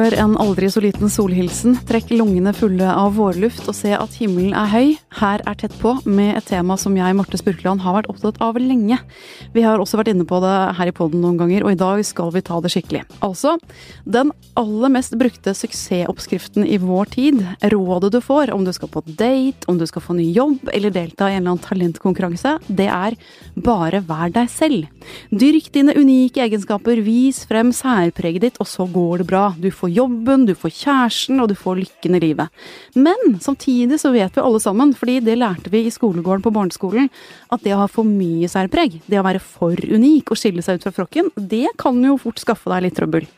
Gjør en aldri så liten solhilsen, trekk lungene fulle av vårluft og se at himmelen er høy. Her er Tett på, med et tema som jeg, Marte Spurkland, har vært opptatt av lenge. Vi har også vært inne på det her i poden noen ganger, og i dag skal vi ta det skikkelig. Altså, den aller mest brukte suksessoppskriften i vår tid, rådet du får om du skal på date, om du skal få ny jobb eller delta i en eller annen talentkonkurranse, det er bare vær deg selv. Dyrk dine unike egenskaper, vis frem særpreget ditt, og så går det bra. Du får jobben, du får kjæresten, og du får lykken i livet. Men samtidig så vet vi alle sammen, fordi det lærte vi i skolegården på barneskolen, at det å ha for mye særpreg, det å være for unik og skille seg ut fra flokken, det kan jo fort skaffe deg litt trøbbel.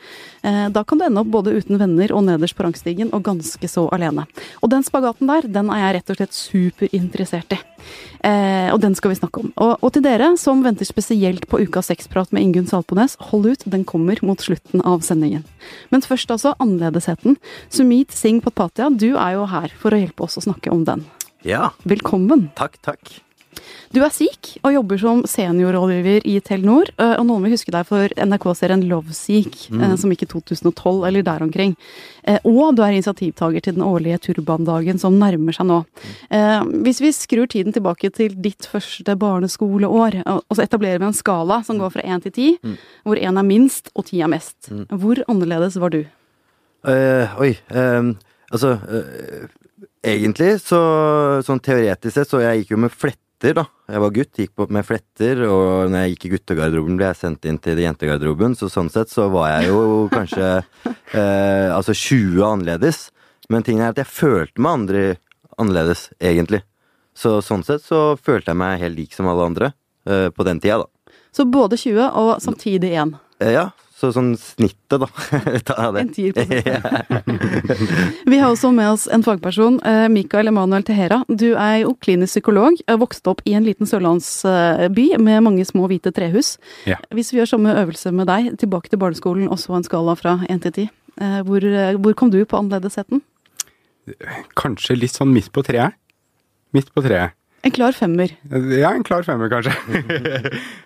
Eh, da kan du ende opp både uten venner og nederst på rangstigen, og ganske så alene. Og den spagaten der, den er jeg rett og slett superinteressert i. Eh, og den skal vi snakke om. Og, og til dere som venter spesielt på ukas sexprat med Ingunn Salpones, hold ut, den kommer mot slutten av sendingen. Men først altså annerledesheten. Sumit Singh Patpatia, du er jo her for å hjelpe oss å snakke om den. Ja. Velkommen. Takk, takk. Du er Sikh og jobber som seniorrådgiver i Telenor. Eh, og noen vil huske deg for NRK-serien Loveseek, mm. som gikk i 2012 eller der omkring. Eh, og du er initiativtaker til den årlige turbandagen som nærmer seg nå. Hvis vi skrur tiden tilbake til ditt første barneskoleår, og så etablerer vi en skala som går fra én til ti, mm. hvor én er minst og ti er mest. Mm. Hvor annerledes var du? Uh, oi. Uh, altså uh, Egentlig så sånn teoretisk sett, så jeg gikk jo med flett fletter, da. Jeg var gutt, gikk på med fletter, og når jeg gikk i guttegarderoben, ble jeg sendt inn til jentegarderoben, så sånn sett så var jeg jo kanskje eh, altså 20 annerledes. Men tingen er at jeg følte meg andre annerledes, egentlig. Så sånn sett så følte jeg meg helt lik som alle andre eh, på den tida, da. Så både 20 og samtidig 1? Eh, ja. Så sånn snittet, da. Det. En tier på Vi har også med oss en fagperson, eh, Mikael Emanuel Tehera. Du er jo klinisk psykolog, Vokste opp i en liten sørlandsby med mange små hvite trehus. Ja. Hvis vi gjør samme øvelse med deg, tilbake til barneskolen og så en skala fra 1 til 10, eh, hvor, eh, hvor kom du på annerledesheten? Kanskje litt sånn midt på treet. Midt på treet. En klar femmer? Ja, en klar femmer, kanskje.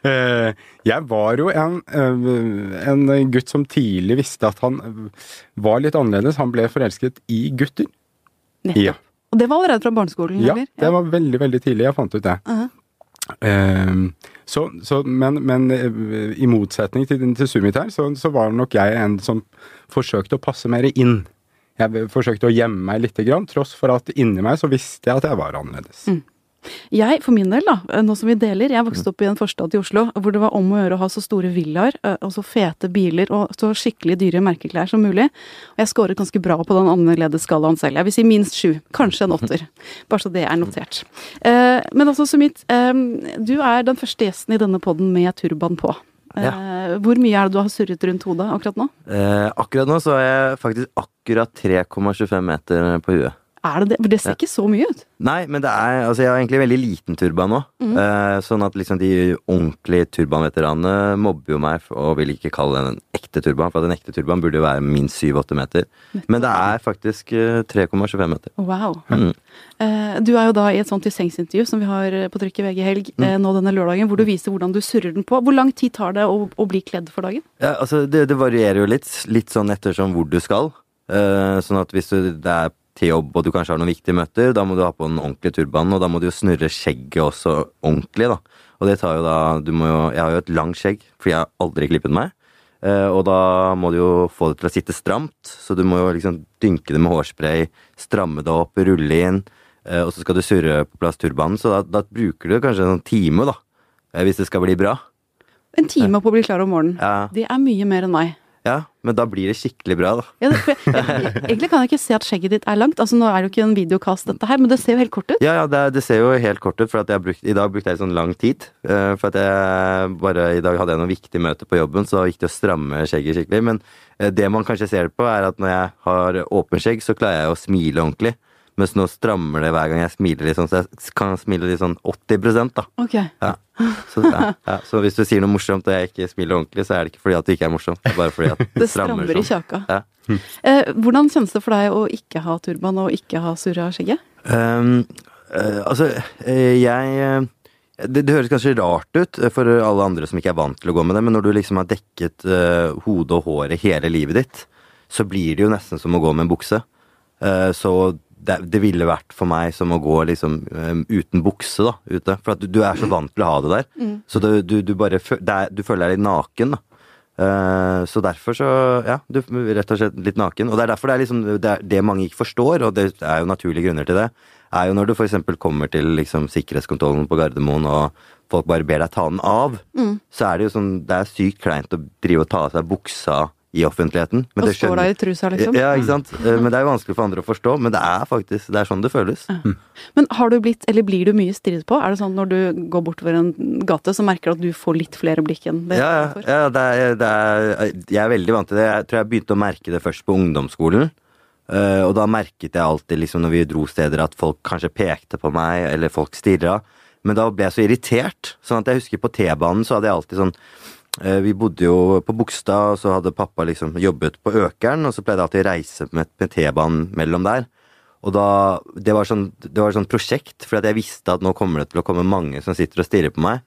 Eh, jeg var jo en, eh, en, gutt som tidlig visste at han var litt annerledes. Han ble forelsket i gutter. Nettopp. Ja. Og det var allerede fra barneskolen? Ja, eller? det var veldig veldig tidlig jeg fant ut det. Uh -huh. så, så, men, men, eh, i motsetning til, til Sumit her, så, så var nok jeg en som forsøkte å passe mer inn. Jeg forsøkte å gjemme meg lite grann, tross for at inni meg så visste jeg at jeg var annerledes. Mm. Jeg, for min del, da, nå som vi deler, jeg vokste opp i en forstad i Oslo hvor det var om å gjøre å ha så store villaer eh, og så fete biler og så skikkelig dyre merkeklær som mulig. Og jeg scoret ganske bra på den annerledesskalaen selv. Jeg vil si minst sju, kanskje en åtter. Bare så det er notert. Eh, men altså, Sumit, eh, du er den første gjesten i denne poden med turban på. Ja. Hvor mye er det du har surret rundt hodet akkurat nå? Eh, akkurat nå så er jeg faktisk akkurat 3,25 meter på huet. Er det det? For det ser ikke så mye ut. Nei, men det er Altså, jeg har egentlig veldig liten turban nå. Mm. Uh, sånn at liksom de ordentlige turbanveteranene mobber jo meg og vil ikke kalle den en ekte turban, for at en ekte turban burde jo være minst 7-8 meter. Men det er faktisk uh, eh, 3,25 meter. Wow. Mm. Uh, du er jo da i et sånt til sengs-intervju som vi har på trykk i VG Helg mm. nå denne lørdagen, hvor du viser hvordan du surrer den på. Hvor lang tid tar det å, å bli kledd for dagen? Ja, altså, det, det, varierer jo litt. Litt sånn ettersom hvor du skal. sånn at hvis du, det er til jobb og du kanskje har noen viktige møter, da må du ha på den ordentlige turbanen, og da må du jo snurre skjegget også ordentlig, da. Og det tar jo da du må jo, Jeg har jo et langt skjegg, fordi jeg har aldri klippet meg. Eh, og da må du jo få det til å sitte stramt, så du må jo liksom dynke det med hårspray, stramme det opp, rulle inn, eh, og så skal du surre på plass turbanen, så da, da bruker du kanskje en time, da, eh, hvis det skal bli bra. En time på å bli klar om morgenen. Ja. Det er mye mer enn meg. Ja, men da blir det skikkelig bra, da. Ja, det, egentlig kan jeg ikke se at skjegget ditt er langt. Altså Nå er det jo ikke en videokast, dette her, men det ser jo helt kort ut. Ja, ja, det, det ser jo helt kort ut, for at jeg brukt, i dag brukte jeg sånn lang tid. Uh, for at jeg bare I dag hadde jeg noen viktige møter på jobben, så det å stramme skjegget skikkelig. Men uh, det man kanskje ser det på, er at når jeg har åpen skjegg, så klarer jeg å smile ordentlig. Mens nå strammer det hver gang jeg smiler litt sånn, så jeg kan smile litt sånn 80 da. Ok. Ja. Så, ja, ja. så, hvis du sier noe morsomt og jeg ikke smiler ordentlig, så er det ikke fordi at det ikke er morsomt. Det er bare fordi at det, det strammer, strammer i sånn. kjaka. Ja. Eh, hvordan kjennes det for deg å ikke ha turban og ikke ha surra skjegget? Um, uh, altså, uh, jeg uh, det, det, høres kanskje rart ut for alle andre som ikke er vant til å gå med det, men når du liksom har dekket hodet og håret hele livet ditt, så blir det jo nesten som å gå med en bukse. Uh, så det, det ville vært for meg som å gå liksom eh, uten bukse da, ute. For at du, du er så vant til å ha det der. Så du, du, du bare er, du føler deg litt naken, da. Uh, så derfor så, ja, du rett og slett litt naken. Og det er derfor det er liksom, det, er det mange ikke forstår, og det er jo naturlige grunner til det, er jo når du f.eks. kommer til liksom sikkerhetskontrollen på Gardermoen, og folk bare ber deg ta den av, så er det jo sånn, det er sykt kleint å drive og ta av seg buksa i offentligheten. Men Og det står der i trusa, liksom. Ja, ikke sant. Eh, Men det er jo vanskelig for andre å forstå, men det er faktisk, det er sånn det føles. Men har du blitt, eller blir du mye stirret på? Er det sånn når du går bortover en gate, så merker du at du får litt flere blikk enn det Ja, ja, ja det er, det er, jeg er veldig vant til det. Jeg tror jeg begynte å merke det først på ungdomsskolen. Eh, og da merket jeg alltid liksom når vi dro steder at folk kanskje pekte på meg, eller folk stirra. Men da ble jeg så irritert. Sånn at jeg husker på T-banen så hadde jeg alltid sånn Vi bodde jo på Bogstad, og så hadde pappa liksom jobbet på Økeren, og så pleide jeg alltid å reise med, med T-banen mellom der. Og da, det var sånn, sånn prosjekt, for jeg visste at nå kommer det til å komme mange som sitter og stirrer på meg.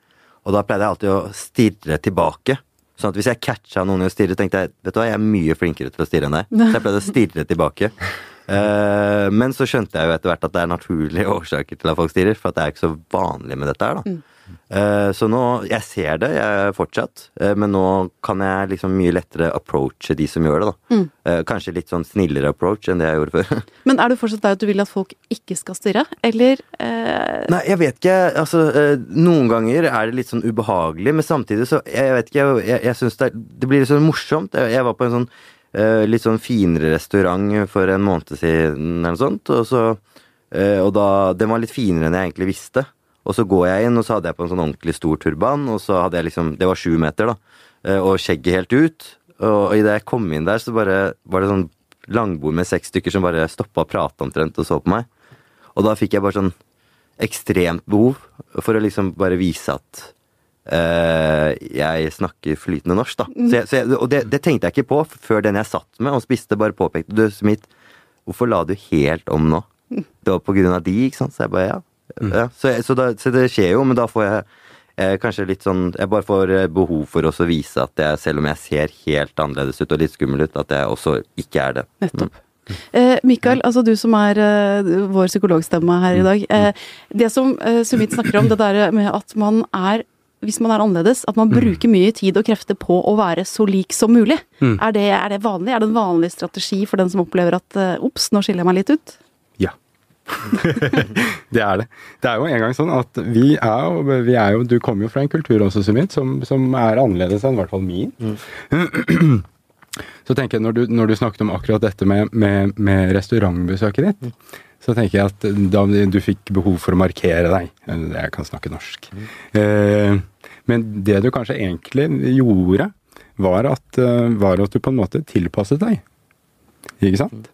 Og da pleide jeg alltid å stirre tilbake. Sånn at hvis jeg catcha noen i å stirre, tenkte jeg vet du hva, jeg er mye flinkere til å stirre enn deg. Så jeg pleide å stirre tilbake. Eh, men så skjønte jeg jo etter hvert at det er naturlige årsaker til at folk stirrer, for at det er ikke så vanlig med dette her, da. Eh, så nå Jeg ser det, jeg fortsatt, eh, men nå kan jeg liksom mye lettere approache de som gjør det, da. Eh, kanskje litt sånn snillere approach enn det jeg gjorde før. Men er du fortsatt der at du vil at folk ikke skal stirre, eller eh, Nei, jeg vet ikke. Altså, noen ganger er det litt sånn ubehagelig, men samtidig så Jeg vet ikke, jeg, jeg, jeg syns det, det blir litt sånn morsomt. Jeg, jeg var på en sånn litt sånn finere restaurant for en måned siden eller noe sånt, og så eh, Og da Den var litt finere enn jeg egentlig visste. Og så går jeg inn, og så hadde jeg på en sånn ordentlig stor turban, og så hadde jeg liksom Det var sju meter, da, eh, og skjegget helt ut. Og idet jeg kom inn der, så bare var det sånn langbord med seks stykker som bare stoppa og prata omtrent og så på meg. Og da fikk jeg bare sånn ekstremt behov for å liksom bare vise at eh, jeg snakker flytende norsk, da. Så jeg, så jeg, og det, det tenkte jeg ikke på før den jeg satt med og spiste, bare påpekte Du, Smith, hvorfor la du helt om nå? Det var på grunn av de, ikke sant? Så jeg bare ja. ja. Så, så, da, så det skjer jo, men da får jeg eh, kanskje litt sånn Jeg bare får eh, behov for å vise at jeg, selv om jeg ser helt annerledes ut og litt skummel ut, at jeg også ikke er det. Nettopp. Eh, Mikael, altså du som er eh, vår psykologstemme her i dag. Eh, det som eh, Sumit snakker om, det der med at man er hvis man er annerledes, at man bruker mye tid og krefter på å være så lik som mulig. Er, det, er det vanlig? Er det en vanlig strategi for den som opplever at eh, ops, nå skiller jeg meg litt ut? Ja. det er det. Det er jo en gang sånn at vi er vi er jo Du kommer jo fra en kultur også, Sumit, som, som er annerledes enn i hvert fall min. Så tenker jeg, når du, når du snakket om akkurat dette med, med, med restaurantbesøket ditt, så tenker jeg at da du fikk behov for å markere deg Jeg kan snakke norsk. Mm. men det du kanskje egentlig gjorde, var at, eh, var at du på en måte tilpasset deg. Ikke sant?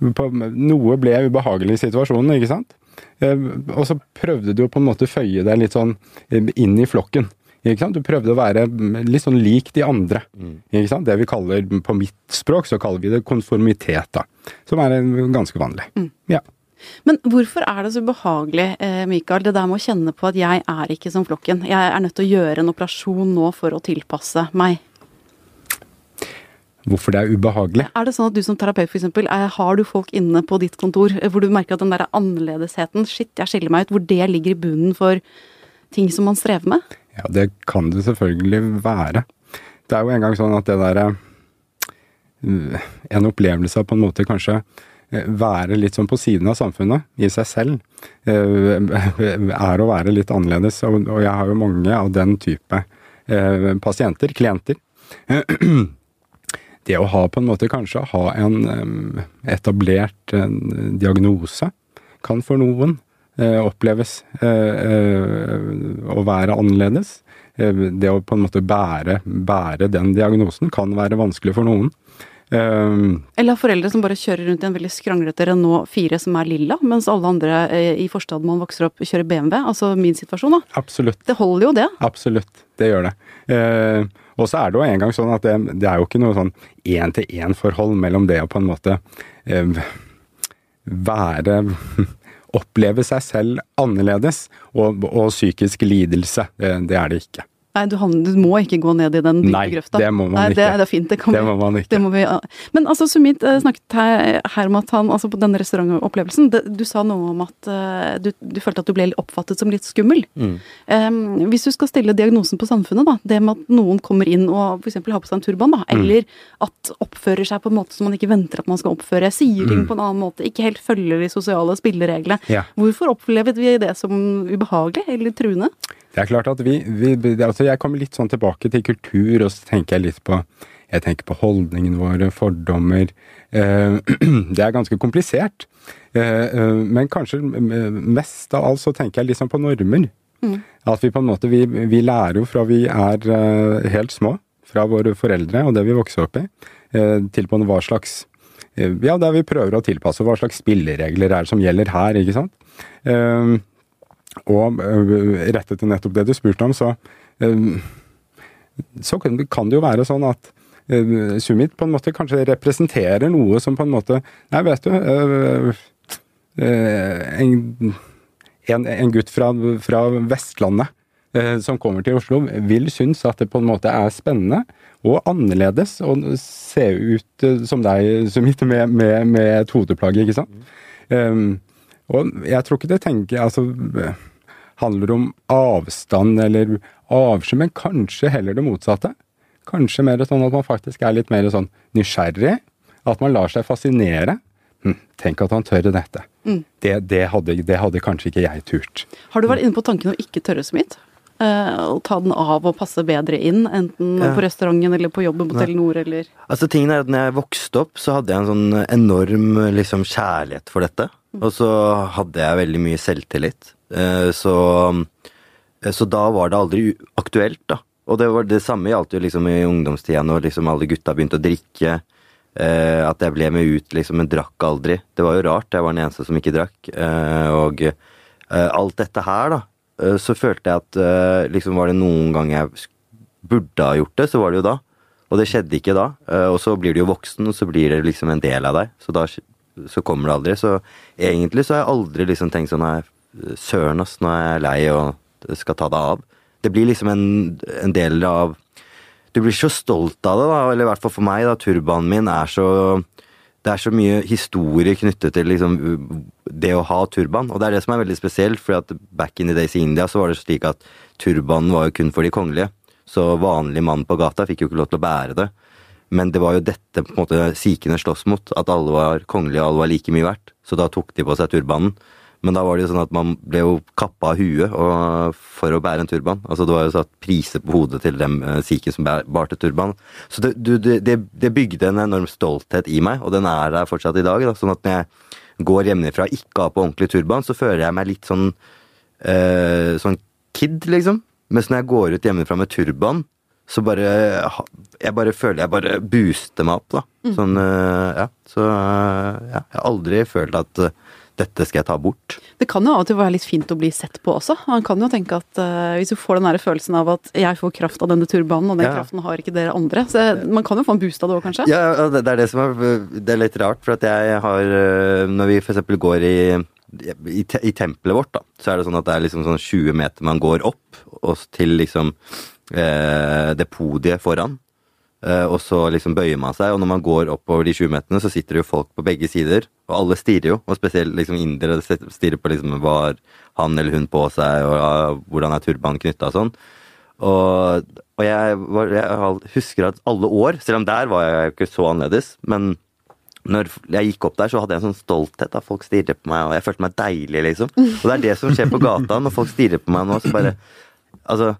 Noe ble ubehagelig i situasjonen, ikke sant? Eh, og så prøvde du å på en måte føye deg litt sånn eh, inn i flokken. Ikke sant? Du prøvde å være litt sånn lik de andre. Ikke sant? Det vi kaller, På mitt språk så kaller vi det konformitet, da. Som er eh, ganske vanlig. Ja. Men hvorfor er det så ubehagelig, eh, Mikael, det der med å kjenne på at jeg er ikke som flokken? Jeg er nødt til å gjøre en operasjon nå for å tilpasse meg. Hvorfor det er ubehagelig? Er det sånn at du som terapeut f.eks. har du folk inne på ditt kontor eh, hvor du merker at den der annerledesheten, shit, jeg skiller meg ut, hvor det ligger i bunnen for ting som man strever med? Ja, det kan det selvfølgelig være. Det er jo en gang sånn at det derre En opplevelse av på en måte kanskje eh, være litt sånn på siden av samfunnet i seg selv, eh, er å være litt annerledes. Og jeg har jo mange av den type eh, pasienter, klienter. Det å ha på en måte kanskje ha en etablert diagnose kan for noen eh, oppleves eh, eh, å være annerledes. Eh, det å på en måte bære, bære den diagnosen kan være vanskelig for noen. Eh, Eller har foreldre som bare kjører rundt i en veldig skranglete Renault 4 som er lilla, mens alle andre eh, i forstaden man vokser opp, kjører BMW. Altså min situasjon, da. absolutt. Det holder jo, det. Absolutt, det gjør det. Uh, og så er det jo en gang sånn at det, det er jo ikke noe sånn én-til-én-forhold mellom det å på en måte eh, være Oppleve seg selv annerledes og, og psykisk lidelse. Det, det er det ikke. Nei, du, du, må ikke gå ned i den dype Nei, grøfta. det må man Nei, ikke. Det, det er fint, det kan Det må man ikke. Må vi. Men altså, Sumit eh, snakket her, her om at han, altså på denne restaurantopplevelsen, det, du sa noe om at uh, du, du følte at du ble oppfattet som litt skummel. Mm. Um, hvis du skal stille diagnosen på samfunnet, da, det med at noen kommer inn og f.eks. har på seg en turban, da, Mm. eller at oppfører seg på en måte som man ikke venter at man skal oppføre, sier ting Mm. på en annen måte, ikke helt følger de sosiale spillereglene. Ja. Hvorfor opplevet vi det som ubehagelig eller truende? Det er klart at vi, vi altså Jeg kommer litt sånn tilbake til kultur, og så tenker jeg litt på jeg tenker på holdningene våre, fordommer. Eh, det er ganske komplisert. Eh, eh, men kanskje mest av alt så tenker jeg liksom på normer. At vi på en måte vi, vi lærer jo fra vi er helt små, fra våre foreldre og det vi vokser opp i, til på hva slags Ja, der vi prøver å tilpasse hva slags spilleregler er det som gjelder her, ikke sant. Eh, og øh, rettet til nettopp det du spurte om, så, øh, så kan det jo være sånn at Summit Sumit på en måte kanskje representerer noe som på en måte Nei, vet du en, en, en gutt fra, fra Vestlandet som kommer til Oslo, vil synes at det på en måte er spennende og annerledes å se ut som deg, Sumit, med, med, med et hodeplagg, ikke sant? Um, og jeg tror ikke det tenker altså, handler om avstand eller avsky, men kanskje heller det motsatte. Kanskje mer sånn at man faktisk er litt mer sånn nysgjerrig. At man lar seg fascinere. Hm, tenk at han tør dette. Det, det, hadde, det hadde kanskje ikke jeg turt. Har du vært inne på tanken å ikke tørre så mye? Eh, å ta den av og passe bedre inn, enten Ja. på restauranten eller på jobben på. Telenor eller Altså tingen er at når jeg vokste opp, så hadde jeg en sånn enorm liksom, kjærlighet for dette. Og så hadde jeg veldig mye selvtillit. Eh, Så, så da var det aldri aktuelt, da. Og det var det samme gjaldt jo liksom i ungdomstida når liksom alle gutta begynte å drikke. Eh, at jeg ble med ut, liksom, men drakk aldri. Det var jo rart, jeg var den eneste som ikke drakk. Eh, og eh, alt dette her, da, eh, så følte jeg at eh, liksom var det noen gang jeg burde ha gjort det, så var det jo da. Og det skjedde ikke da. Eh, og så blir du jo voksen, og så blir det liksom en del av deg. Så da så kommer det aldri. Så egentlig så har jeg aldri liksom tenkt sånn nei, søren ass, nå er jeg lei og skal ta det av. Det blir liksom en, en del av Du blir så stolt av det, da, eller i hvert fall for meg, da. Turbanen min er så det er så mye historie knyttet til liksom, det å ha turban. Og det er det som er veldig spesielt, for back in the days i India så var det slik at turbanen var jo kun for de kongelige. Så vanlig mann på gata fikk jo ikke lov til å bære det. Men det var jo dette på en måte sikhene sloss mot, at alle var kongelige og alle var like mye verdt. Så da tok de på seg turbanen. Men da var det jo sånn at man ble jo kappa av huet for å bære en turban. Altså det var jo satt priser på hodet til dem uh, som bær- barte turban. Så det, det, det, det bygde en enorm stolthet i meg, og den er der fortsatt i dag. Da. Sånn at når jeg går hjemmefra og ikke har på ordentlig turban, så føler jeg meg litt sånn eh, sånn kid, liksom. Mens når jeg går ut hjemmefra med turban, så bare Jeg bare føler jeg bare booster meg opp, da. Sånn, eh, ja. Så eh, ja. Jeg har aldri følt at eh, dette skal jeg ta bort. Det kan jo av og til være litt fint å bli sett på også. Man kan jo tenke at uh, hvis du får den der følelsen av at jeg får kraft av denne turbanen, og den Ja. kraften har ikke dere andre, så man kan jo få en boost av det òg, kanskje? Ja, det er det som er Det er litt rart, for at jeg har eh, Når vi eksempel går i i, te, I tempelet vårt, da, så er det sånn at det er liksom sånn 20 meter man går opp, og til liksom eh, det podiet foran. Eh, og så liksom bøyer man seg, og når man går oppover de 20 meterne, så sitter det jo folk på begge sider. Og alle stirrer jo, og spesielt liksom indere stirrer på liksom hva har han eller hun på seg, og ja, hvordan er turbanen knytta og sånn. Og, og jeg, var, jeg husker at alle år, selv om der var jeg ikke så annerledes, men når jeg gikk opp der, så hadde jeg en sånn stolthet. da Folk stirrer på meg, og jeg følte meg deilig, liksom. Og det er det som skjer på gata når folk stirrer på meg nå. Så bare Altså,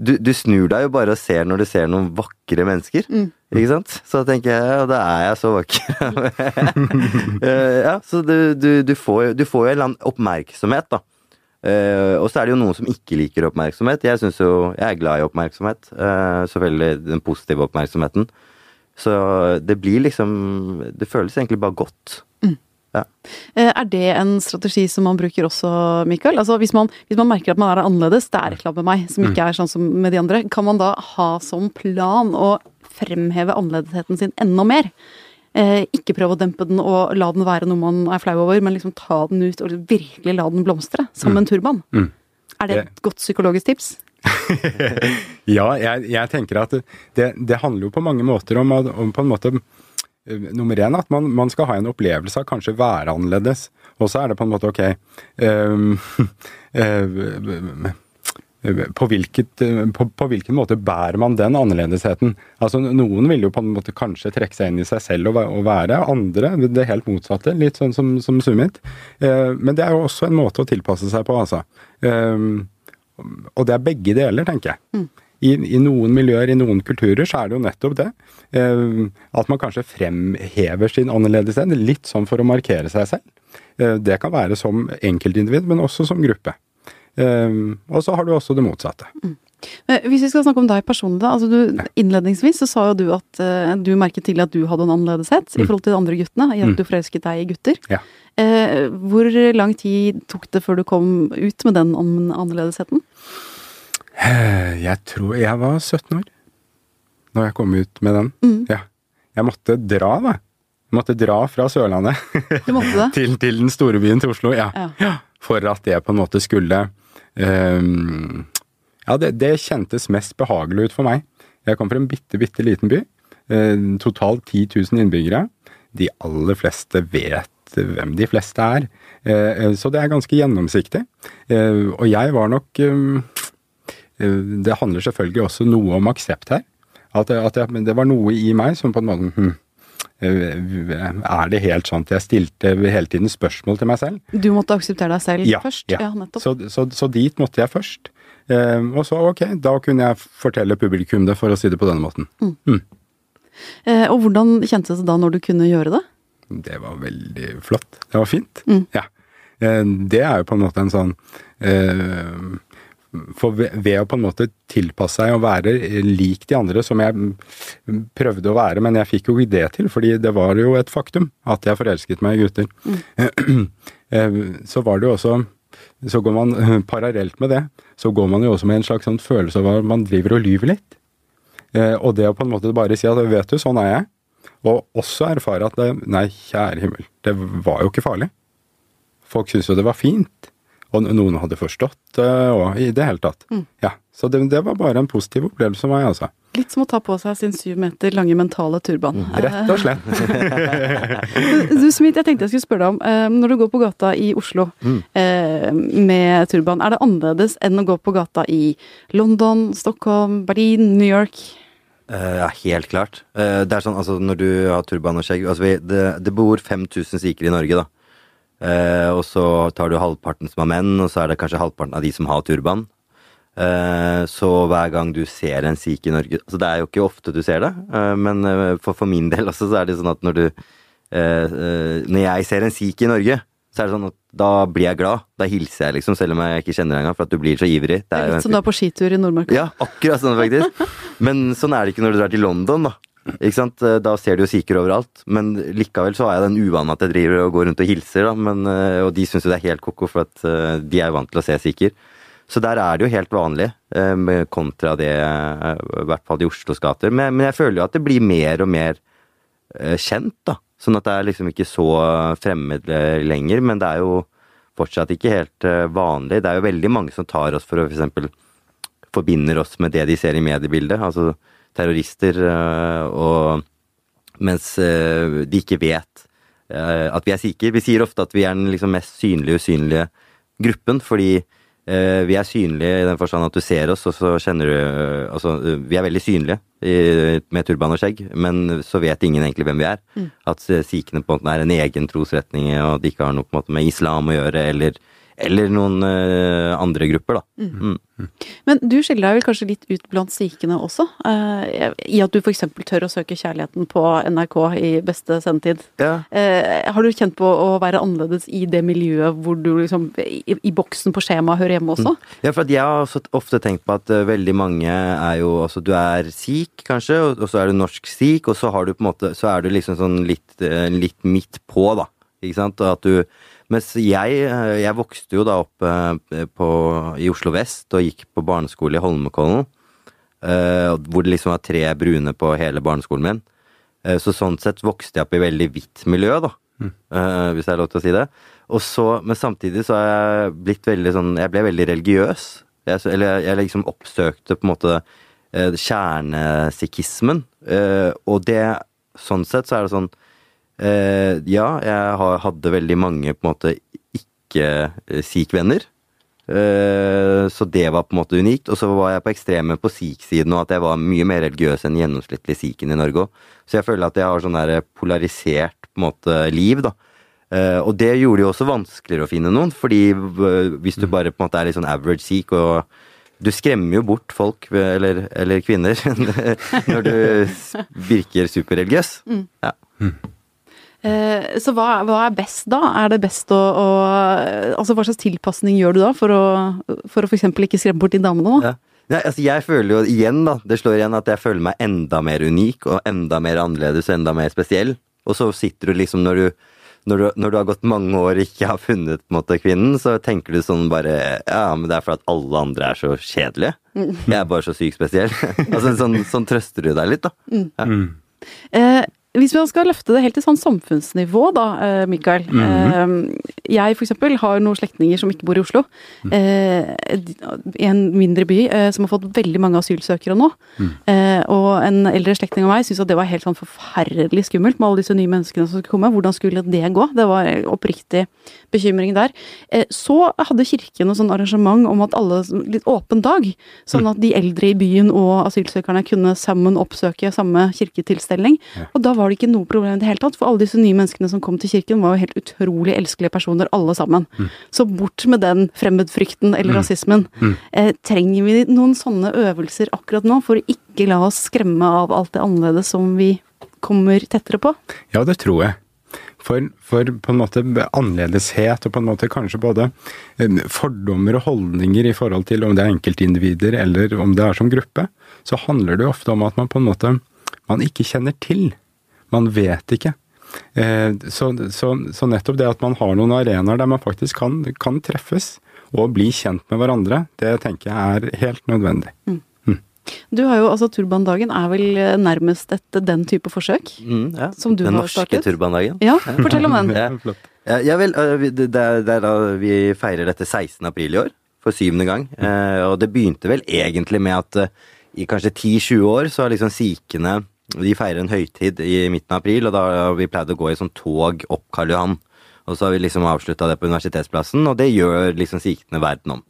du, du snur deg jo bare og ser når du ser noen vakre mennesker. Ikke sant? Så da tenker jeg ja, da er jeg så vakker. Eh, ja, så du, du, du, får, du får jo en eller annen oppmerksomhet, da. Uh, og så er det jo noen som ikke liker oppmerksomhet. Jeg synes jo, jeg er glad i oppmerksomhet. Uh, selvfølgelig den positive oppmerksomheten. Så det blir liksom Det føles egentlig bare godt. Ja. Eh, Er det en strategi som man bruker også, Mikael? Altså hvis man, hvis man merker at man er annerledes, det er et eller annet med meg som ikke er sånn som med de andre, kan man da ha som plan å fremheve annerledesheten sin enda mer? Eh, ikke prøve å dempe den og la den være noe man er flau over, men liksom ta den ut og virkelig la den blomstre, som en turban. Mm. Er det et godt psykologisk tips? Ja, jeg, jeg tenker at det, det, handler jo på mange måter om, om på en måte Nummer én at man, man, skal ha en opplevelse av kanskje være annerledes. Og så er det på en måte ok um, på, hvilket, på, på, hvilken måte bærer man den annerledesheten? Altså, Noen vil jo på en måte kanskje trekke seg inn i seg selv og, og være, andre det helt motsatte. Litt sånn som, som Summit. Uh, men det er jo også en måte å tilpasse seg på, altså. Um, og det er begge deler, tenker jeg. Mm. I, I, noen miljøer, i noen kulturer, så er det jo nettopp det. Eh, at man kanskje fremhever sin annerledeshet, litt sånn for å markere seg selv. Eh, det kan være som enkeltindivid, men også som gruppe. Um, og så har du også det motsatte. Mm. Hvis vi skal snakke om deg personlig, da. Altså du, innledningsvis så sa jo du at uh, du merket tidlig at du hadde en annerledeshet mm. i forhold til de andre guttene. I at mm. du forelsket deg i gutter. Ja. Uh, hvor lang tid tok det før du kom ut med den annerledesheten? Uh, jeg tror jeg var 17 år når jeg kom ut med den. Mm. Ja. Jeg måtte dra, da. Jeg måtte dra fra Sørlandet til, til, den store byen til Oslo. Ja. ja. For at det på en måte skulle Um, ja, det, det, kjentes mest behagelig ut for meg. Jeg kom fra en bitte, bitte liten by. Uh, totalt 10 000 innbyggere. De aller fleste vet hvem de fleste er. Uh, så det er ganske gjennomsiktig. Uh, og jeg var nok Det handler selvfølgelig også noe om aksept her. At, at jeg, det var noe i meg som på en måte hm, er det helt sant? Jeg stilte hele tiden spørsmål til meg selv. Du måtte akseptere deg selv ja, først? Ja, ja nettopp. Så, så, så, dit måtte jeg først. Eh, og så ok, da kunne jeg fortelle publikum det, for å si det på denne måten. Mm. Mm. Eh, og hvordan kjentes det da når du kunne gjøre det? Det var veldig flott. Det var fint. Mm. Ja. Eh, det er jo på en måte en sånn eh, for ved, å på en måte tilpasse seg og være lik de andre, som jeg prøvde å være, men jeg fikk jo ikke det til, fordi det var jo et faktum at jeg forelsket meg i gutter. Mm. Så var det jo også Så går man parallelt med det, så går man jo også med en slags sånn følelse av at man driver og lyver litt. Eh, og det å på en måte bare si at vet du, sånn er jeg, og også erfare at det, nei, kjære himmel, det var jo ikke farlig. Folk syntes jo det var fint. Og noen hadde forstått det, og i det hele tatt. Mm. Ja, Så det, det, var bare en positiv opplevelse for meg, altså. Litt som å ta på seg sin syv meter lange mentale turban. Mm, rett og slett. du Smith, jeg tenkte jeg skulle spørre deg om, eh, når du går på gata i Oslo mm. Eh, med turban, er det annerledes enn å gå på gata i London, Stockholm, Berlin, New York? Ja, helt klart. Det er sånn, altså Når du har turban og skjegg altså, det, det bor 5000 sikher i Norge, da. Eh, og så tar du halvparten som har menn, og så er det kanskje halvparten av de som har turban. Eh, så hver gang du ser en sikh i Norge altså Det er jo ikke ofte du ser det, eh, men eh, for, for, min del også så er det sånn at når du eh, eh, Når jeg ser en sikh i Norge, så er det sånn at da blir jeg glad. Da hilser jeg, liksom, selv om jeg ikke kjenner deg engang, for at du blir så ivrig. Det er, det er litt som er på skitur i Nordmarka. Ja, akkurat sånn faktisk. Men sånn er det ikke når du drar til London, da. Ikke sant? Eh, da ser du jo sikher overalt. Men likevel så har jeg den uvanen at jeg driver og går rundt og hilser, da. Men, eh, og de syns jo det er helt ko-ko, for at eh, de er vant til å se sikher. Så der er det jo helt vanlig, kontra det, i hvert fall i Oslos gater. Men, men, jeg føler jo at det blir mer og mer kjent, da. Sånn at det er liksom ikke så fremmed lenger. Men det er jo fortsatt ikke helt vanlig. Det er jo veldig mange som tar oss for å f.eks. For forbinder oss med det de ser i mediebildet. Altså terrorister, eh, og mens eh, de ikke vet eh, at vi er sikre. Vi sier ofte at vi er den liksom mest synlige usynlige gruppen, fordi vi er synlige i den forstand at du ser oss, og så kjenner du Altså, vi er veldig synlige med turban og skjegg, men så vet ingen egentlig hvem vi er. Mm. At sikhene på en måte er en egen trosretning, og at de ikke har noe måte med islam å gjøre, eller eller noen uh, andre grupper, da. Mm. Mm. Men du skiller deg vel kanskje litt ut blant sikhene også? Uh, I at du f.eks. tør å søke kjærligheten på NRK i beste sendetid. Ja. Uh, har du kjent på å være annerledes i det miljøet hvor du liksom i, i boksen på skjemaet hører hjemme også? Mm. Ja, for jeg har ofte tenkt på at veldig mange er jo Altså, du er sikh, kanskje, og, og så er du norsk sikh, og så har du på en måte Så er du liksom sånn litt, litt midt på, da. Ikke sant? Og at du mens jeg, eh, jeg vokste jo da opp eh, på, i Oslo vest og gikk på barneskole i Holmenkollen. Eh, hvor det liksom var tre brune på hele barneskolen min. Så sånn sett vokste jeg opp i veldig hvitt miljø, da. Mm. Hvis det er lov til å si det. Og så, men samtidig så har jeg blitt veldig sånn Jeg ble veldig religiøs. Jeg, eller jeg liksom oppsøkte på en måte kjernesikhismen. Og det Sånn sett så er det sånn eh, Ja, jeg hadde veldig mange på en måte ikke-sikh-venner. Eh, så det var på en måte unikt. Og så var jeg på ekstreme på sikh-siden, og at jeg var mye mer religiøs enn gjennomsnittlig sikhen i Norge òg. Så jeg føler at jeg har sånn der polarisert på en måte liv, da. Eh, og det gjorde det jo også vanskeligere å finne noen, fordi eh, hvis du bare på en måte er litt sånn average sikh og du skremmer jo bort folk, eller, eller kvinner, når du virker superreligiøs. Mm. Ja. Eh, så hva, hva er best da? Er det best å, å Altså hva slags tilpasning gjør du da for å, for å f.eks. ikke skremme bort de damene? da? Ja. Nei, altså jeg føler jo igjen, da, det slår igjen at jeg føler meg enda mer unik og enda mer annerledes og enda mer spesiell. Og så sitter du liksom når du når du, når du har gått mange år og ikke har funnet på en måte, kvinnen, så tenker du sånn bare Ja, men det er fordi at alle andre er så kjedelige. Jeg er bare så sykt spesiell. altså sånn, sånn trøster du deg litt, da. Ja. Eh, hvis vi skal løfte det helt til sånn samfunnsnivå, da, Mikael. Mikael. -hmm. jeg eksempel har noen slektninger som ikke bor i Oslo. Mm. I en mindre by eh, som har fått veldig mange asylsøkere nå. Mm. og en eldre slektning av meg syntes at det var helt sånn forferdelig skummelt med alle disse nye menneskene som skulle komme. Hvordan skulle det gå? Det var oppriktig bekymring der. Eh, så hadde kirken noe sånn arrangement om at alle Litt åpen dag. Sånn at de eldre i byen og asylsøkerne kunne sammen oppsøke samme kirketilstelning. Og da var det ikke noe problem i det hele tatt, for alle disse nye menneskene som kom til kirken, var jo helt utrolig elskelige personer, alle sammen. Så bort med den fremmedfrykten eller rasismen. Eh, trenger vi noen sånne øvelser akkurat nå, for å ikke la oss skremme av alt det annerledes som vi kommer tettere på? Ja, det tror jeg. For, for på en måte annerledeshet og på en måte kanskje både eh, fordommer og holdninger i forhold til om det er enkeltindivider eller om det er som gruppe, så handler det jo ofte om at man på en måte man ikke kjenner til. Man vet ikke. Eh, Så, så, så nettopp det at man har noen arenaer der man faktisk kan, kan treffes og bli kjent med hverandre, det tenker jeg er helt nødvendig. Du har jo, altså Turbandagen er vel eh, nærmest et den type forsøk? Mm, ja. Som du Den har norske startet? turbandagen. Ja, fortell om den. Ja. Flott. Ja, vel, vi- det er, det er da vi feirer dette 16. april i år, for syvende gang. Eh, og det begynte vel egentlig med at eh, i kanskje 10-20 år så har liksom sikhene De feirer en høytid i midten av april, og da har vi pleid å gå i sånn tog opp Karl Johan. Og så har vi liksom avslutta det på Universitetsplassen, og det gjør liksom sikhene verden om.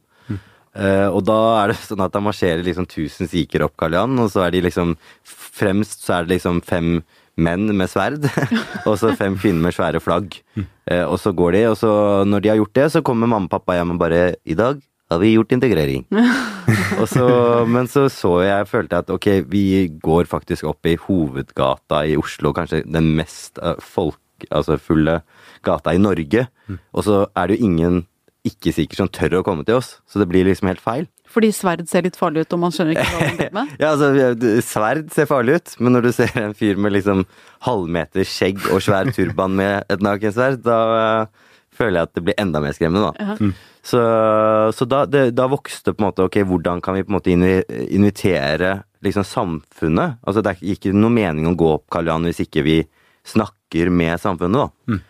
Eh, og da er det sånn at da marsjerer liksom 1000 sikher opp Karl Johan, og så er de liksom Fremst så er det liksom fem menn med sverd, og så fem kvinner med svære flagg. Eh, og så går de, og så når de har gjort det, så kommer mamma og pappa hjem og bare I dag har vi gjort integrering. og så, men så så jeg, følte jeg at ok, vi går faktisk opp i hovedgata i Oslo, kanskje den mest eh, folk, altså fulle gata i Norge. Og så er det jo ingen ikke-sikre som tør å komme til oss, så det blir liksom helt feil. Fordi sverd ser litt farlig ut, og man skjønner ikke hva man driver med? Ja, altså, sverd ser farlig ut, men når du ser en fyr med liksom halvmeter skjegg og svær turban med et nakensverd, da eh, føler jeg at det blir enda mer skremmende, da. Ja. Så, så da, det, da vokste på en måte ok, hvordan kan vi på en måte invitere liksom samfunnet? Altså det er ikke noe mening å gå opp Karl Johan hvis ikke vi snakker med samfunnet, da. Mm.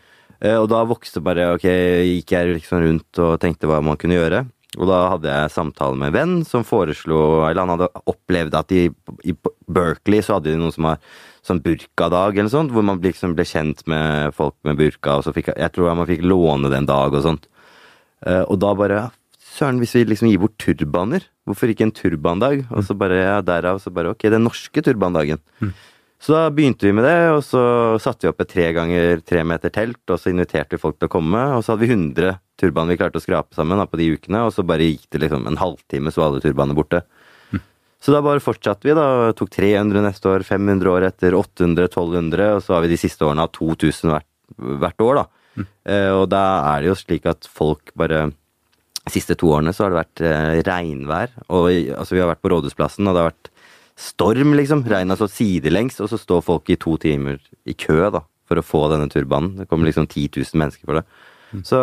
Og da vokste bare ok, gikk jeg liksom rundt og tenkte hva man kunne gjøre. Og da hadde jeg samtale med en venn som foreslo Eller han hadde opplevd at i, i Berkeley så hadde de noe som var sånn burkadag eller sånt, hvor man liksom ble kjent med folk med burka, og så fikk jeg tror man fikk låne det en dag og sånt. Eh, Og da bare Søren, hvis vi liksom gir bort turbaner, hvorfor ikke en turbandag? Og så bare, ja, derav så bare ok, den norske turbandagen. Så da begynte vi med det, og så satte vi opp et tre ganger tre meter telt, og så inviterte vi folk til å komme, og så hadde vi 100 turbaner vi klarte å skrape sammen da, på de ukene, og så bare gikk det liksom en halvtime, så var alle turbanene borte. Så da bare fortsatte vi, da. Tok 300 neste år, 500 år etter, 800, 1200, og så har vi de siste årene hatt 2000 hvert, hvert år, da. Eh, og da er det jo slik at folk bare De siste to årene så har det vært eh, regnvær, og altså vi har vært på Rådhusplassen, og det har vært storm, liksom. Regnet har stått sidelengs, og så står folk i to timer i kø, da, for å få denne turbanen. Det kommer liksom 10 000 mennesker for det. Så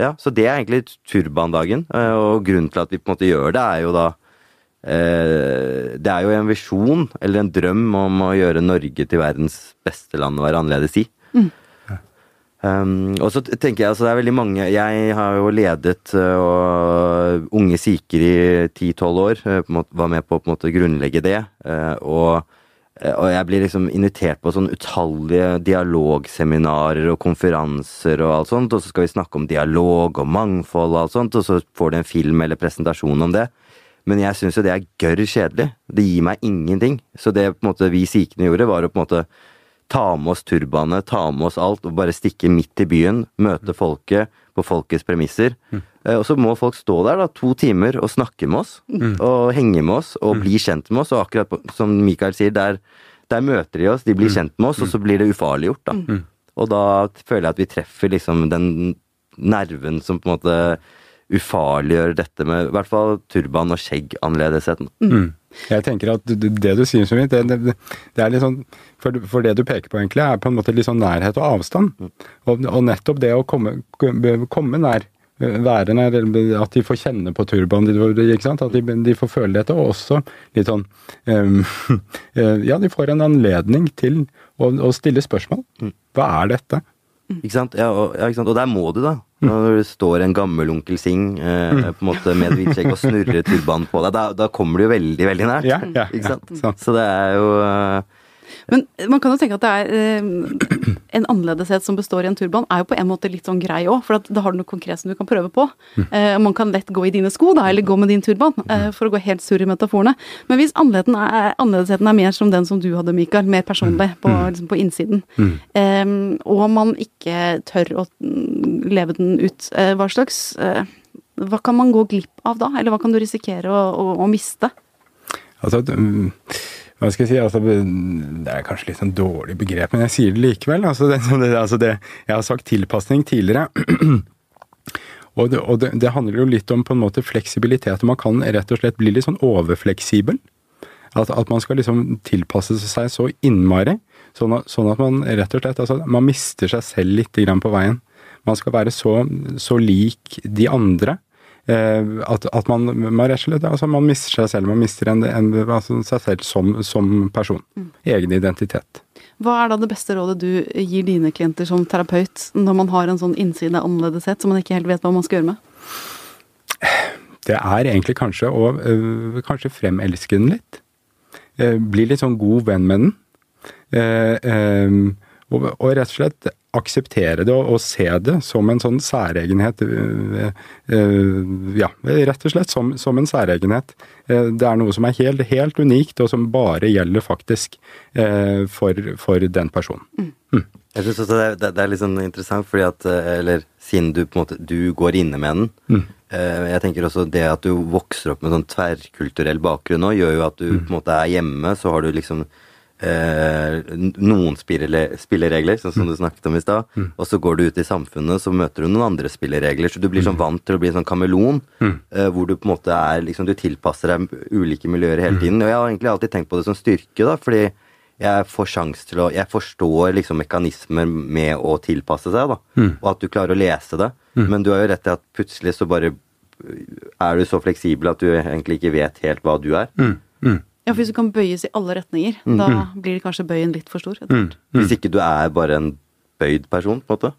ja, så det er egentlig turbandagen, eh, og grunnen til at vi på en måte gjør det, er jo da eh, Det er jo en visjon, eller en drøm, om å gjøre Norge til verdens beste land å være annerledes i. Um, og så tenker jeg altså det er veldig mange Jeg har jo ledet uh, unge sikher i 10-12 år. Uh, var med på å grunnlegge det. Uh, og, og, jeg blir liksom invitert på sånn utallige dialogseminarer og konferanser og alt sånt. Og så skal vi snakke om dialog og mangfold og alt sånt, og så får du en film eller presentasjon om det. Men jeg syns jo det er gørr kjedelig. Det gir meg ingenting. Så det på en måte vi sikhene gjorde, var å på en måte ta med oss turbanet, ta med oss alt og bare stikke midt i byen, møte folket på folkets premisser. Mm. Og så må folk stå der da, to timer og snakke med oss, mm. og henge med oss og mm. bli kjent med oss. Og akkurat som Mikael sier, der, der, møter de oss, de blir mm. kjent med oss, og så blir det ufarliggjort, da. Mm. Og da føler jeg at vi treffer liksom den nerven som på en måte ufarliggjør dette med i hvert fall turban og skjegg-annerledesheten. Mm. Jeg tenker at det, det du sier, så vidt, det, det, det, er litt sånn for, for, det du peker på, egentlig, er på en måte litt sånn nærhet og avstand. Mm. Og, og, nettopp det å komme, komme nær, være nær, at de får kjenne på turbanen, ikke at de, de, får føle dette, og også litt sånn um, Ja, de får en anledning til å, å stille spørsmål. Mm. Hva er dette? Ikke sant? Ja, og, ja, ikke sant? og der må du, da. Når det står en gammel onkel Sing eh, mm. på en måte med et hvitt skjegg og snurrer turbanen på deg, da, da, kommer du jo veldig, veldig nært. Ja, ja, ikke sant? Ja, Så det er jo uh, men man kan jo tenke at det er eh, en annerledeshet som består i en turban, er jo på en måte litt sånn grei òg, for da har du noe konkret som du kan prøve på. Mm. Eh, man kan lett gå i dine sko, da, eller gå med din turban, eh, mm. for å gå helt sur i metaforene. Men hvis er, annerledesheten er mer som den som du hadde, Mikael, mer personlig, mm. på, liksom på innsiden, og man ikke tør å mm, leve den ut, hva slags Hva kan man gå glipp av da, eller hva kan du risikere å, å, å miste? Altså, hva skal jeg si, altså, Det er kanskje litt sånn dårlig begrep, men jeg sier det likevel. Altså, det, altså det, jeg har sagt tilpasning tidligere. og, det, og det, handler jo litt om på en måte fleksibilitet. og Man kan rett og slett bli litt sånn overfleksibel. At, at man skal liksom tilpasse seg så innmari. Sånn at, sånn at man rett og slett altså, man mister seg selv litt på veien. Man skal være så, så lik de andre at, at man, man, slett altså man mister seg selv. Man mister en, en, altså seg selv som, som person. Mm. Egen identitet. Hva er da det beste rådet du gir dine klienter som terapeut, når man har en sånn innside annerledeshet som man ikke helt vet hva man skal gjøre med? Det er egentlig kanskje å øh, kanskje fremelske den litt. Eh, bli litt sånn god venn med den. Eh, og, og, rett og slett akseptere det og, og, se det som en sånn særegenhet. Uh, uh, ja, rett og slett som, som en særegenhet. Uh, det er noe som er helt, helt, unikt, og som bare gjelder faktisk for, for, den personen. Mm. Mm. Jeg synes også det, det, det, er litt sånn interessant, fordi at Eller siden du på en måte du går inne med den. Mm. Jeg tenker også det at du vokser opp med sånn tverrkulturell bakgrunn nå, gjør jo at du mm. på en måte er hjemme, så har du liksom eh, noen spilleregler, sånn som mm. du snakket om i stad. Mm. Og så går du ut i samfunnet, så møter du noen andre spilleregler. Så du blir sånn mm. vant til å bli en sånn kameleon, mm. eh, hvor du på en måte er liksom, Du tilpasser deg ulike miljøer hele mm. tiden. Og jeg har egentlig alltid tenkt på det som styrke, da, fordi jeg får sjans til å Jeg forstår liksom mekanismer med å tilpasse seg, da. Mm. Og at du klarer å lese det. Men du har jo rett i at plutselig så bare er du så fleksibel at du egentlig ikke vet helt hva du er. Mm. Mm. Ja, for hvis du kan bøyes i alle retninger, mm. da blir kanskje bøyen litt for stor. Mm. Hvis ikke du er bare en bøyd person, på en måte.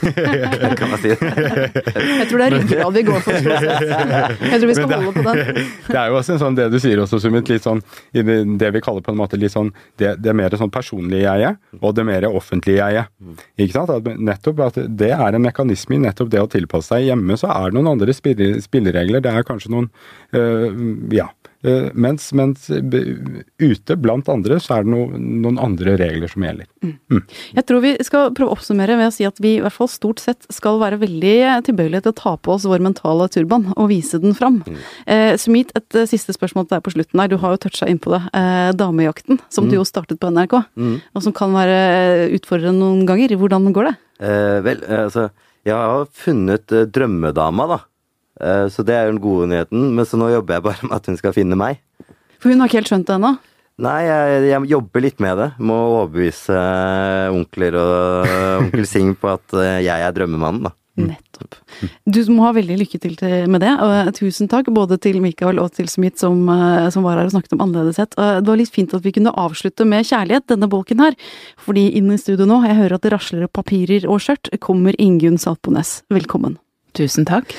kan man si. jeg tror det er ryggrad vi går for. Jeg tror vi skal holde på den. det er jo også en sånn, det du sier også, Sumit, litt sånn det vi kaller på en måte litt sånn det, det mer sånn personlige jeget, og det mer offentlige jeget. Ikke sant? At nettopp at det er en mekanisme i nettopp det å tilpasse seg. Hjemme så er det noen andre spilleregler. Det er kanskje noen øh, ja, mens, mens, ute blant andre så er det no, noen andre regler som gjelder. Mm. Mm. Jeg tror vi skal prøve å oppsummere ved å si at vi i hvert fall stort sett skal være veldig tilbøyelige til å ta på oss vår mentale turban og vise den fram. Mm. Eh, Sumit, et uh, siste spørsmål til deg på slutten her. Du har jo toucha innpå det. Eh, damejakten, som du mm. jo startet på NRK, mm. og som kan være utfordrende noen ganger. Hvordan går det? Eh, vel, altså jeg har funnet drømmedama, da. Eh, så det er jo den gode nyheten. Men så nå jobber jeg bare med at hun skal finne meg. For hun har ikke helt skjønt det ennå? Nei, jeg, jeg, jobber litt med det. Må overbevise onkler og onkel Sing på at eh, jeg er drømmemannen, da. Nettopp. Du må ha veldig lykke til med det. Og tusen takk både til Mikael og til Smith som, eh, som var her og snakket om annerledeshet. Det var litt fint at vi kunne avslutte med kjærlighet, denne bolken her. Fordi inn i studio nå, jeg hører at det rasler papirer og skjørt, kommer Ingunn Saltbones. Velkommen. Tusen takk.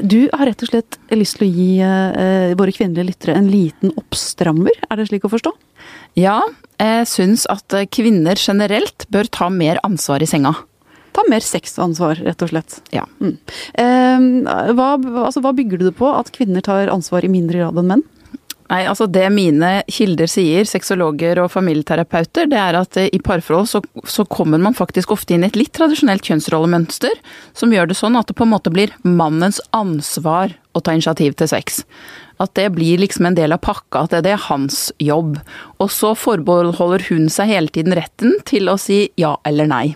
Du har rett og slett lyst til å gi eh, våre kvinnelige lyttere en liten oppstrammer, er det slik å forstå? Ja, jeg syns at kvinner generelt bør ta mer ansvar i senga ta mer sexansvar, rett og slett. Ja. Mm. Eh, hva, altså, hva bygger du det på, at kvinner tar ansvar i mindre grad enn menn? Nei, altså Det mine kilder sier, sexologer og familieterapeuter, det er at i parforhold så, så, kommer man faktisk ofte inn i et litt tradisjonelt kjønnsrollemønster, som gjør det sånn at det på en måte blir mannens ansvar å ta initiativ til sex. At det blir liksom en del av pakka, at det er hans jobb. Og så forbeholder hun seg hele tiden retten til å si ja eller nei.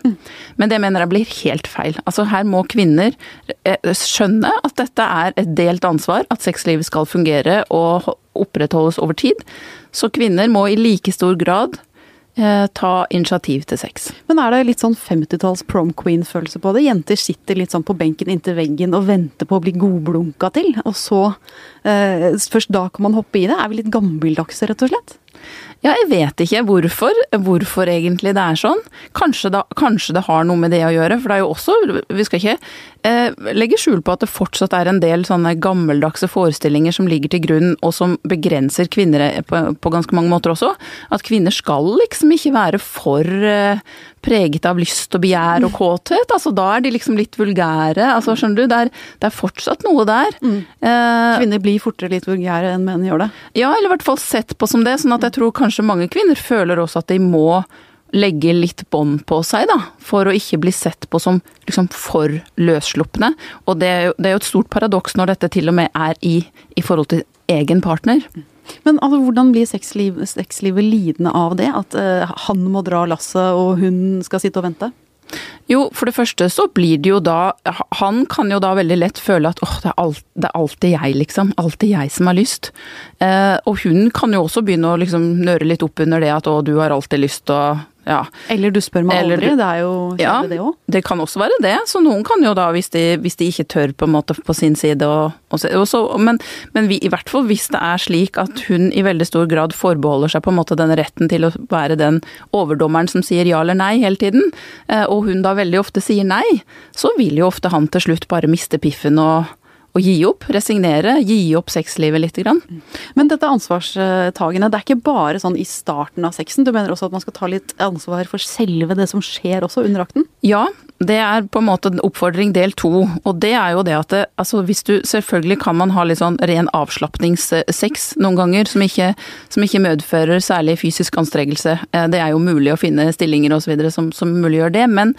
Men det mener jeg blir helt feil. Altså her må kvinner eh, skjønne at dette er et delt ansvar, at sexlivet skal fungere og opprettholdes over tid. Så kvinner må i like stor grad Eh, ta initiativ til sex. Men er det litt sånn 50-talls prom queen-følelse på det? Jenter sitter litt sånn på benken inntil veggen og venter på å bli godblunka til, og så eh, Først da kan man hoppe i det? Er vi litt gammeldagse, rett og slett? Ja, jeg vet ikke hvorfor, hvorfor egentlig det er sånn. Kanskje, da, kanskje, det har noe med det å gjøre, for det er jo også Vi skal ikke eh, legge skjul på at det fortsatt er en del sånne gammeldagse forestillinger som ligger til grunn, og som begrenser kvinner på, på ganske mange måter også. At kvinner skal liksom ikke være for eh, preget av lyst og begjær og kåthet. Altså, da er de liksom litt vulgære. Altså, skjønner du? Det er, det er fortsatt noe der. Mm. Eh, kvinner blir fortere litt vulgære enn menn gjør det? Ja, eller i hvert fall sett på som det. sånn at jeg tror kanskje mange kvinner føler også at de må legge litt bånd på seg, da, for å ikke bli sett på som liksom for løsslupne. Og det er, jo, det er jo et stort paradoks når dette til og med er i, i forhold til egen partner. Men altså, hvordan blir sexliv, sexlivet lidende av det? At uh, han må dra lasset og hun skal sitte og vente? Jo, for det første så blir det jo da Han kan jo da veldig lett føle at åh, det, det, er alltid jeg, liksom. Alltid jeg som har lyst. Eh, og hun kan jo også begynne å liksom nøre litt opp under det at å, du har alltid lyst, og ja. Eller du spør meg Eller, aldri, det er jo ja, det òg. Det kan også være det. Så noen kan jo da, hvis de, hvis de ikke tør på en måte på sin side og, og, og så, Men, men vi, i hvert fall hvis det er slik at hun i veldig stor grad forbeholder seg på en måte den retten til å være den overdommeren som sier ja eller nei hele tiden, eh, og hun da veldig ofte sier nei, så vil jo ofte han til slutt bare miste piffen og å gi opp, resignere, gi opp sexlivet litt. Grann. Men dette ansvarstagende, det er ikke bare sånn i starten av sexen? Du mener også at man skal ta litt ansvar for selve det som skjer også under akten? Ja, det er på en måte oppfordring del to. Og det er jo det at det, altså hvis du Selvfølgelig kan man ha litt sånn ren avslapningssex noen ganger, som ikke, som ikke medfører særlig fysisk anstrengelse. Eh, det er jo mulig å finne stillinger osv. Som, som muliggjør det. men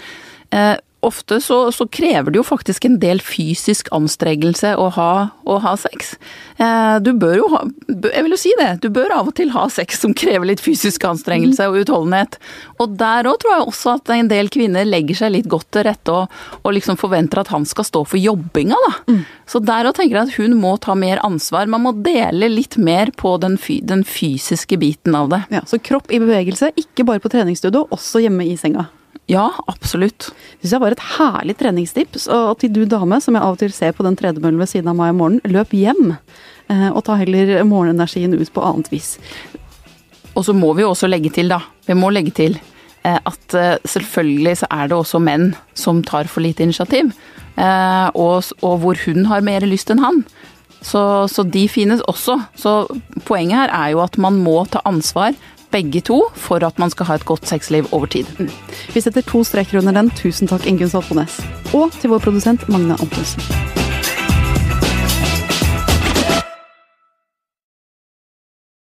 eh, ofte så, så, krever det jo faktisk en del fysisk anstrengelse å ha, å ha sex. Eh, du bør jo ha Jeg vil jo si det. Du bør av og til ha sex som krever litt fysisk anstrengelse og utholdenhet. Og der òg tror jeg også at en del kvinner legger seg litt godt til rette og, og liksom forventer at han skal stå for jobbinga, da. Mm. Så der òg tenker jeg at hun må ta mer ansvar. Man må dele litt mer på den, den fysiske biten av det. Ja, Så kropp i bevegelse, ikke bare på treningsstudio, også hjemme i senga. Ja, absolutt. Det syns jeg var et herlig treningstips. Og til du dame, som jeg av og til ser på den tredemøllen ved siden av meg om morgenen, løp hjem. Eh, og ta heller morgenenergien ut på annet vis. Og så må vi jo også legge til, da. Vi må legge til eh, at eh, selvfølgelig så er det også menn som tar for lite initiativ. Og, og hvor hun har mer lyst enn han. Så, så, de finnes også. Så poenget her er jo at man må ta ansvar begge to for at man skal ha et godt sexliv over tid. Mm. Vi setter to streker under den. Tusen takk, Ingunn Saltbones. Og til vår produsent Magne Antonsen.